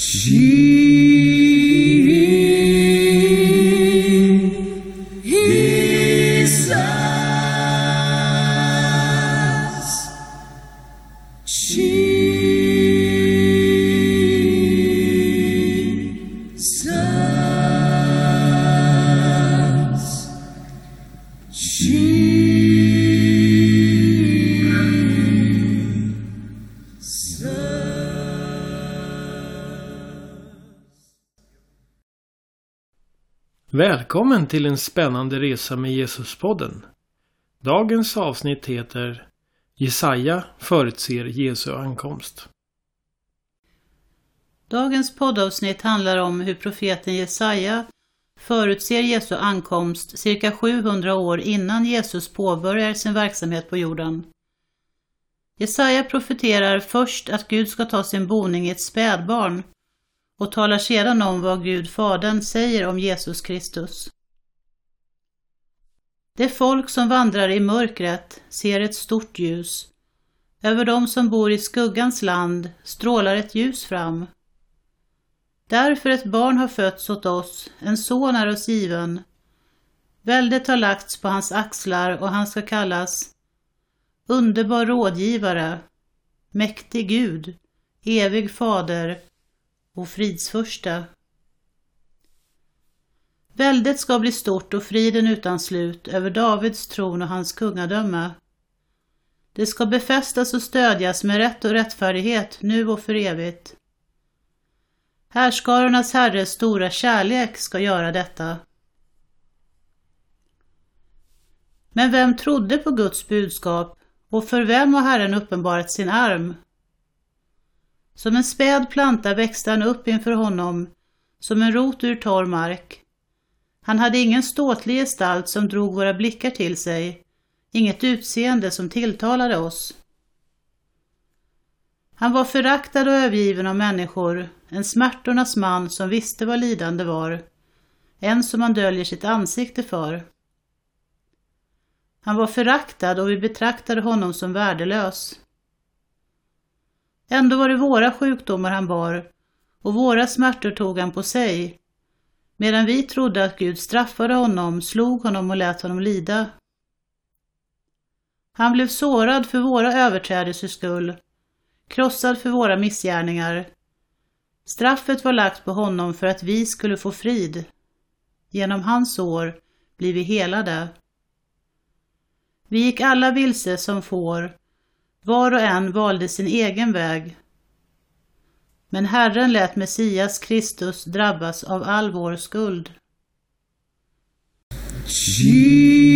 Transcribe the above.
Sim. Välkommen till en spännande resa med Jesuspodden. Dagens avsnitt heter Jesaja förutser Jesu ankomst. Dagens poddavsnitt handlar om hur profeten Jesaja förutser Jesu ankomst cirka 700 år innan Jesus påbörjar sin verksamhet på jorden. Jesaja profeterar först att Gud ska ta sin boning i ett spädbarn och talar sedan om vad Gud Fadern säger om Jesus Kristus. Det folk som vandrar i mörkret ser ett stort ljus. Över dem som bor i skuggans land strålar ett ljus fram. Därför ett barn har fötts åt oss, en son är oss given. Väldet har lagts på hans axlar och han ska kallas underbar rådgivare, mäktig Gud, evig fader, och fridsförsta. Väldet ska bli stort och friden utan slut över Davids tron och hans kungadöme. Det ska befästas och stödjas med rätt och rättfärdighet nu och för evigt. Härskarornas herres stora kärlek ska göra detta. Men vem trodde på Guds budskap och för vem har Herren uppenbarat sin arm? Som en späd planta växte han upp inför honom, som en rot ur torr mark. Han hade ingen ståtlig gestalt som drog våra blickar till sig, inget utseende som tilltalade oss. Han var föraktad och övergiven av människor, en smärtornas man som visste vad lidande var, en som man döljer sitt ansikte för. Han var föraktad och vi betraktade honom som värdelös. Ändå var det våra sjukdomar han bar och våra smärtor tog han på sig, medan vi trodde att Gud straffade honom, slog honom och lät honom lida. Han blev sårad för våra överträdelsers skull, krossad för våra missgärningar. Straffet var lagt på honom för att vi skulle få frid. Genom hans sår blir vi helade. Vi gick alla vilse som får, var och en valde sin egen väg. Men Herren lät Messias Kristus drabbas av all vår skuld. Jesus.